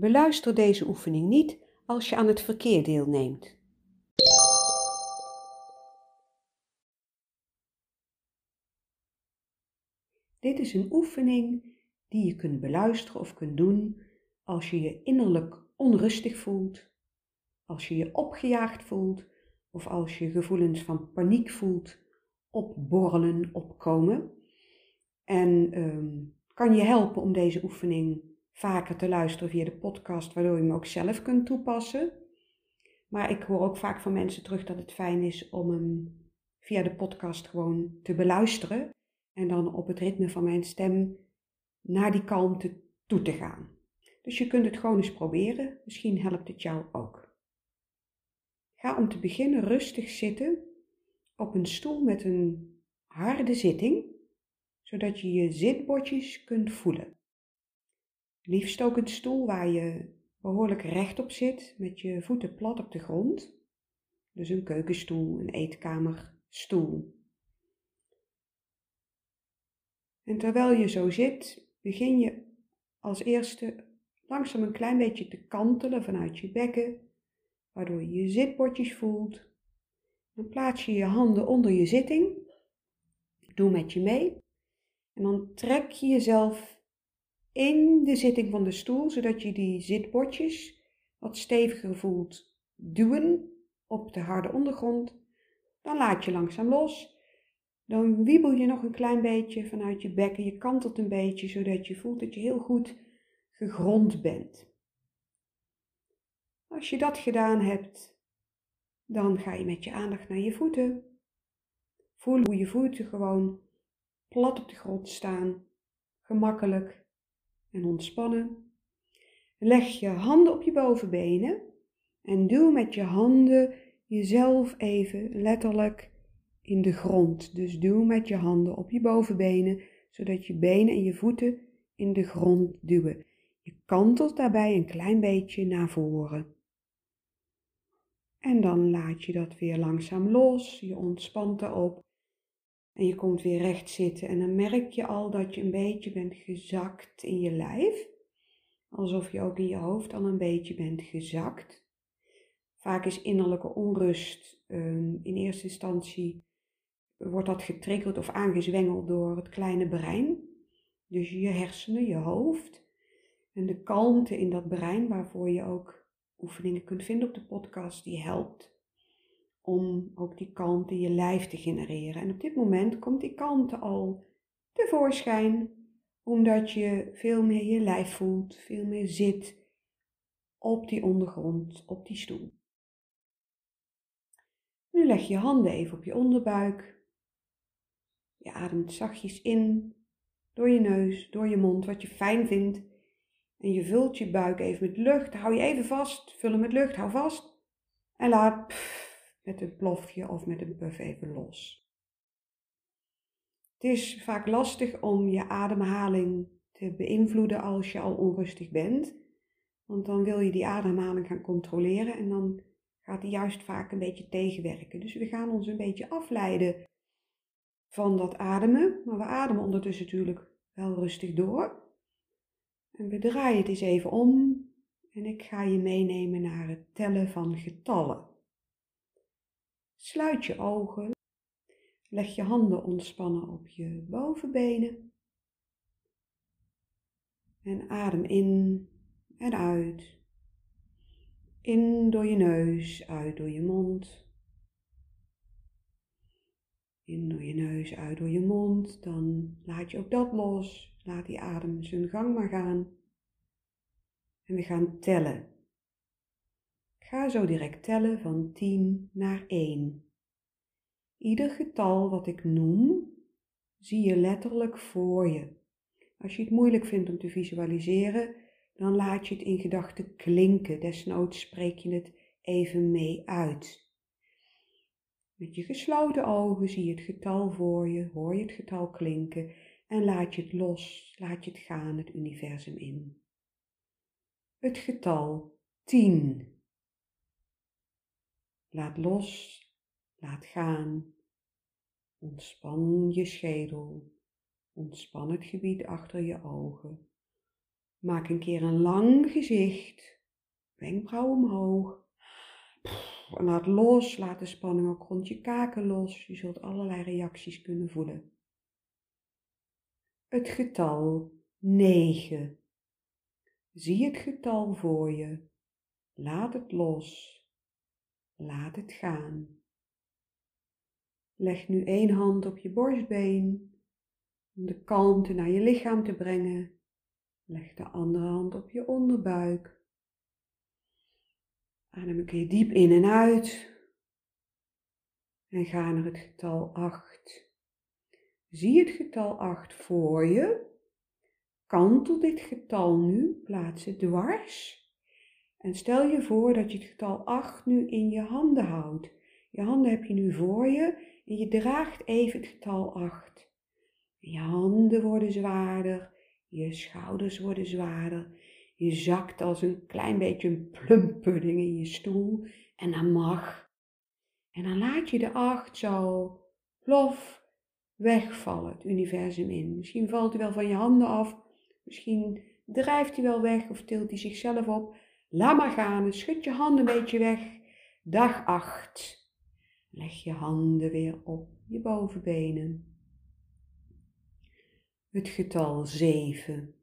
Beluister deze oefening niet als je aan het verkeer deelneemt. Dit is een oefening die je kunt beluisteren of kunt doen als je je innerlijk onrustig voelt, als je je opgejaagd voelt of als je gevoelens van paniek voelt opborrelen, opkomen. En um, kan je helpen om deze oefening vaker te luisteren via de podcast, waardoor je hem ook zelf kunt toepassen. Maar ik hoor ook vaak van mensen terug dat het fijn is om hem via de podcast gewoon te beluisteren en dan op het ritme van mijn stem naar die kalmte toe te gaan. Dus je kunt het gewoon eens proberen, misschien helpt het jou ook. Ga om te beginnen rustig zitten op een stoel met een harde zitting, zodat je je zitbordjes kunt voelen. Liefst ook een stoel waar je behoorlijk rechtop zit met je voeten plat op de grond. Dus een keukenstoel, een eetkamerstoel. En terwijl je zo zit, begin je als eerste langzaam een klein beetje te kantelen vanuit je bekken, waardoor je je zitbordjes voelt. Dan plaats je je handen onder je zitting. Doe met je mee. En dan trek je jezelf in de zitting van de stoel, zodat je die zitbordjes wat steviger voelt duwen op de harde ondergrond. Dan laat je langzaam los. Dan wiebel je nog een klein beetje vanuit je bekken. Je kantelt een beetje, zodat je voelt dat je heel goed gegrond bent. Als je dat gedaan hebt, dan ga je met je aandacht naar je voeten. Voel hoe je voeten gewoon plat op de grond staan, gemakkelijk en ontspannen. Leg je handen op je bovenbenen en duw met je handen jezelf even letterlijk in de grond. Dus duw met je handen op je bovenbenen, zodat je benen en je voeten in de grond duwen. Je kantelt daarbij een klein beetje naar voren. En dan laat je dat weer langzaam los. Je ontspant erop. En je komt weer recht zitten. En dan merk je al dat je een beetje bent gezakt in je lijf. Alsof je ook in je hoofd al een beetje bent gezakt. Vaak is innerlijke onrust ehm, in eerste instantie wordt dat getriggerd of aangezwengeld door het kleine brein. Dus je hersenen, je hoofd. En de kalmte in dat brein, waarvoor je ook oefeningen kunt vinden op de podcast, die helpt om ook die kalmte in je lijf te genereren. En op dit moment komt die kalmte al tevoorschijn, omdat je veel meer je lijf voelt, veel meer zit op die ondergrond, op die stoel. Nu leg je handen even op je onderbuik. Je ademt zachtjes in, door je neus, door je mond, wat je fijn vindt. En je vult je buik even met lucht. Hou je even vast, vul hem met lucht, hou vast. En laat met een plofje of met een puff even los. Het is vaak lastig om je ademhaling te beïnvloeden als je al onrustig bent. Want dan wil je die ademhaling gaan controleren en dan gaat die juist vaak een beetje tegenwerken. Dus we gaan ons een beetje afleiden van dat ademen. Maar we ademen ondertussen natuurlijk wel rustig door. En we draaien het eens even om. En ik ga je meenemen naar het tellen van getallen. Sluit je ogen. Leg je handen ontspannen op je bovenbenen. En adem in en uit. In door je neus, uit door je mond. In door je neus, uit door je mond. Dan laat je ook dat los. Laat die adem zijn gang maar gaan. En we gaan tellen. Ga zo direct tellen van 10 naar 1. Ieder getal wat ik noem, zie je letterlijk voor je. Als je het moeilijk vindt om te visualiseren, dan laat je het in gedachten klinken. Desnoods spreek je het even mee uit. Met je gesloten ogen zie je het getal voor je, hoor je het getal klinken en laat je het los, laat je het gaan, het universum in. Het getal 10. Laat los, laat gaan. Ontspan je schedel. Ontspan het gebied achter je ogen. Maak een keer een lang gezicht. Wenkbrauw omhoog. Laat los, laat de spanning ook rond je kaken los. Je zult allerlei reacties kunnen voelen. Het getal 9. Zie het getal voor je. Laat het los. Laat het gaan. Leg nu één hand op je borstbeen om de kalmte naar je lichaam te brengen. Leg de andere hand op je onderbuik. Adem een keer diep in en uit. En ga naar het getal 8. Zie het getal 8 voor je. Kantel dit getal nu, plaats het dwars. En stel je voor dat je het getal 8 nu in je handen houdt. Je handen heb je nu voor je en je draagt even het getal 8. Je handen worden zwaarder, je schouders worden zwaarder. Je zakt als een klein beetje een plumpudding in je stoel en dat mag. En dan laat je de 8 zo plof wegvallen, het universum in. Misschien valt hij wel van je handen af, misschien drijft hij wel weg of tilt hij zichzelf op. Laat maar gaan, schud je handen een beetje weg. Dag 8. Leg je handen weer op je bovenbenen. Het getal 7.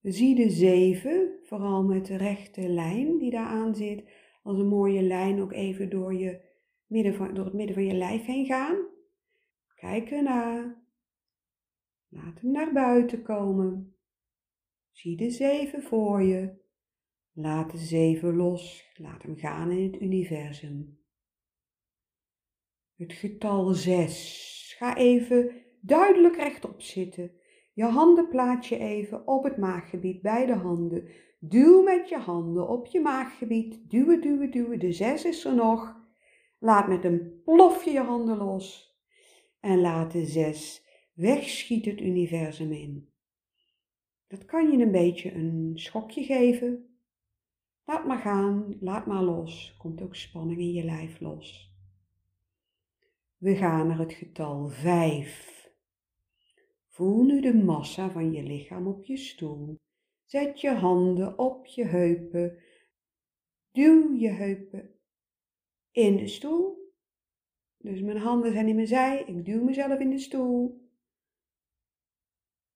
Zie de 7, vooral met de rechte lijn die daar aan zit, als een mooie lijn ook even door, je midden van, door het midden van je lijf heen gaan. Kijk ernaar. Laat hem naar buiten komen. Zie de 7 voor je. Laat de 7 los. Laat hem gaan in het universum het getal 6. Ga even duidelijk rechtop zitten. Je handen plaats je even op het maaggebied, beide handen. Duw met je handen op je maaggebied. Duwen, duwen, duwen. De 6 is er nog. Laat met een plofje je handen los. En laat de 6 wegschieten het universum in. Dat kan je een beetje een schokje geven. Laat maar gaan, laat maar los. Komt ook spanning in je lijf los. We gaan naar het getal 5. Voel nu de massa van je lichaam op je stoel. Zet je handen op je heupen. Duw je heupen in de stoel. Dus mijn handen zijn in mijn zij. Ik duw mezelf in de stoel.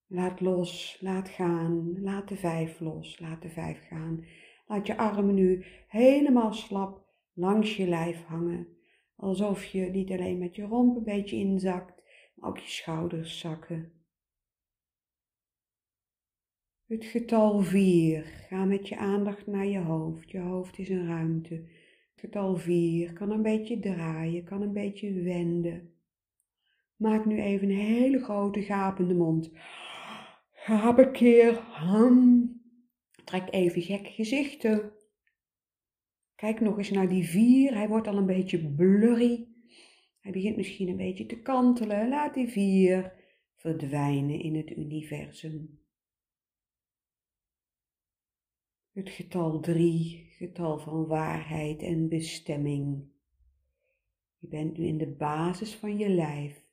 Laat los, laat gaan. Laat de vijf los, laat de vijf gaan. Laat je armen nu helemaal slap langs je lijf hangen. Alsof je niet alleen met je romp een beetje inzakt, maar ook je schouders zakken. Het getal 4. Ga met je aandacht naar je hoofd. Je hoofd is een ruimte. Het getal 4 kan een beetje draaien, kan een beetje wenden. Maak nu even een hele grote gapende mond. Gaap een keer. Trek even gek gezichten. Kijk nog eens naar die vier. Hij wordt al een beetje blurry. Hij begint misschien een beetje te kantelen. Laat die vier verdwijnen in het universum. Het getal drie, getal van waarheid en bestemming. Je bent nu in de basis van je lijf.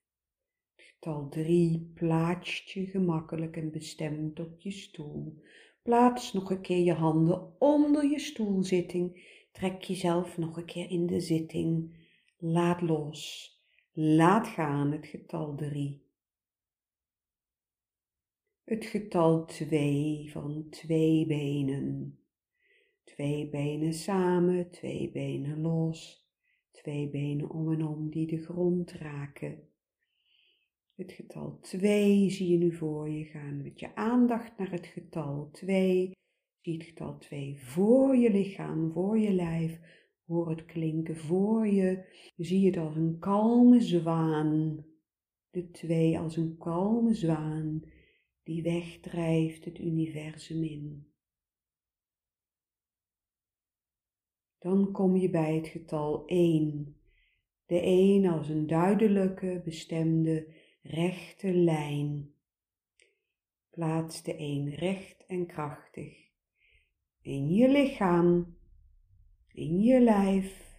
Het getal drie plaatst je gemakkelijk en bestemd op je stoel. Plaats nog een keer je handen onder je stoelzitting Trek jezelf nog een keer in de zitting. Laat los. Laat gaan het getal 3. Het getal 2 van twee benen. Twee benen samen, twee benen los. Twee benen om en om die de grond raken. Het getal 2 zie je nu voor je gaan met je aandacht naar het getal 2 Zie het getal 2 voor je lichaam, voor je lijf. Hoor het klinken voor je. Zie het als een kalme zwaan. De 2 als een kalme zwaan die wegdrijft het universum in. Dan kom je bij het getal 1. De 1 als een duidelijke, bestemde, rechte lijn. Plaats de 1 recht en krachtig in je lichaam, in je lijf.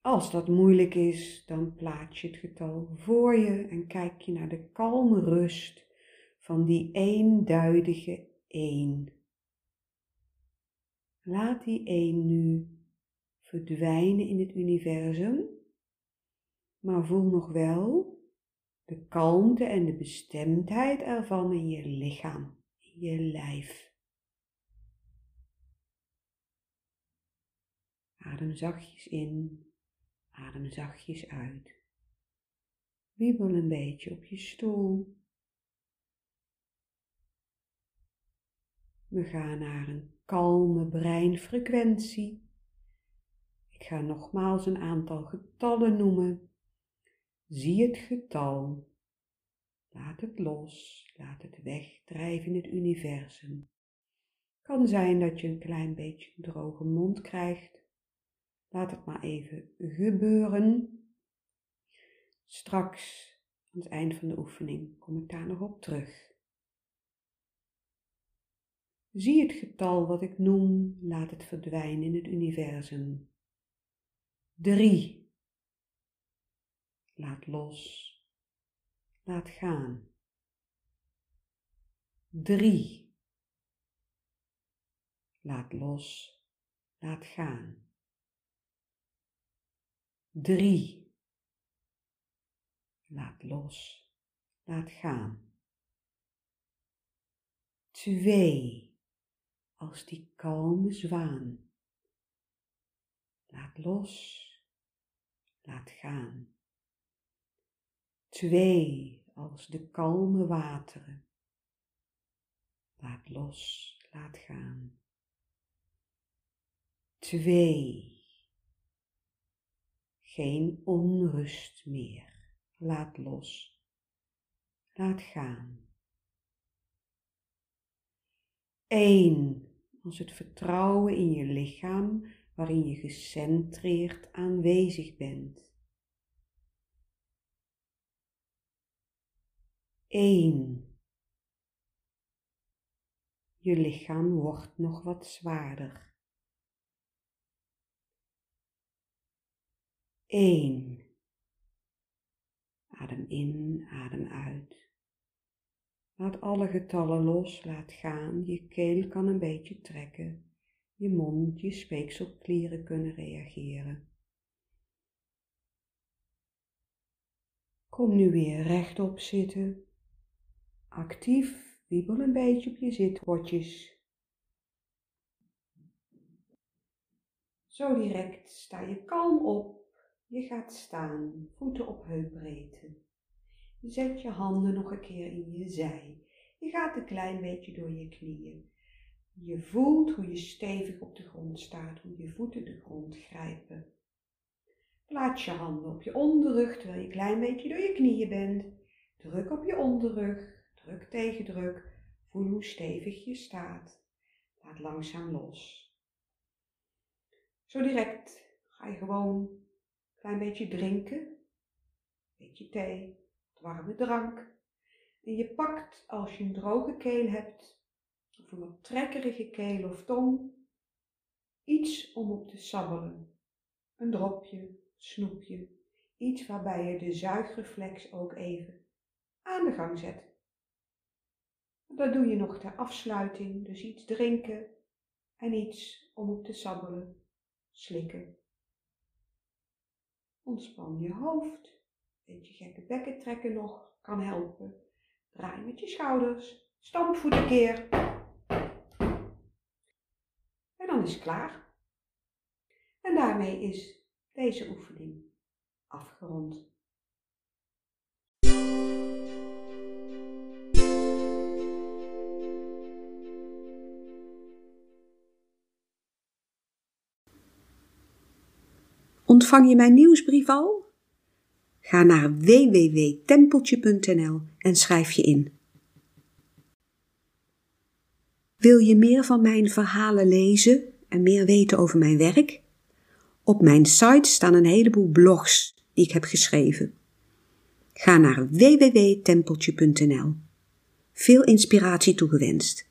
Als dat moeilijk is, dan plaats je het getal voor je en kijk je naar de kalme rust van die eenduidige één. Laat die één nu verdwijnen in het universum, maar voel nog wel de kalmte en de bestemdheid ervan in je lichaam, in je lijf. Adem zachtjes in, adem zachtjes uit. Wiebel een beetje op je stoel. We gaan naar een kalme breinfrequentie. Ik ga nogmaals een aantal getallen noemen. Zie het getal. Laat het los. Laat het wegdrijven in het universum. Kan zijn dat je een klein beetje een droge mond krijgt. Laat het maar even gebeuren. Straks, aan het eind van de oefening, kom ik daar nog op terug. Zie het getal wat ik noem, laat het verdwijnen in het universum. Drie. Laat los. Laat gaan. Drie. Laat los. Laat gaan. Drie. Laat los. Laat gaan. Twee als die kalme zwaan. Laat los, laat gaan. Twee als de kalme wateren. Laat los, laat gaan. Twee. Geen onrust meer. Laat los. Laat gaan. Eén als het vertrouwen in je lichaam waarin je gecentreerd aanwezig bent. 1. Je lichaam wordt nog wat zwaarder. 1. Adem in, adem uit. Laat alle getallen los, laat gaan. Je keel kan een beetje trekken. Je mond, je speekselklieren kunnen reageren. Kom nu weer rechtop zitten. Actief, wiebel een beetje op je zitbordjes. Zo direct sta je kalm op. Je gaat staan, voeten op heupbreedte. Zet je handen nog een keer in je zij. Je gaat een klein beetje door je knieën. Je voelt hoe je stevig op de grond staat, hoe je voeten de grond grijpen. Plaats je handen op je onderrug terwijl je een klein beetje door je knieën bent. Druk op je onderrug, druk tegen druk. Voel hoe stevig je staat. Laat langzaam los. Zo direct ga je gewoon een klein beetje drinken. Een beetje thee warme drank. En je pakt, als je een droge keel hebt, of een wat trekkerige keel of tong, iets om op te sabbelen. Een dropje, snoepje, iets waarbij je de zuigreflex ook even aan de gang zet. Dat doe je nog ter afsluiting, dus iets drinken en iets om op te sabbelen, slikken. Ontspan je hoofd. Beetje gekke bekken trekken nog kan helpen. Draai met je schouders. Stampvoet een keer. En dan is klaar. En daarmee is deze oefening afgerond. Ontvang je mijn nieuwsbrief al? Ga naar www.tempeltje.nl en schrijf je in. Wil je meer van mijn verhalen lezen en meer weten over mijn werk? Op mijn site staan een heleboel blogs die ik heb geschreven. Ga naar www.tempeltje.nl. Veel inspiratie toegewenst.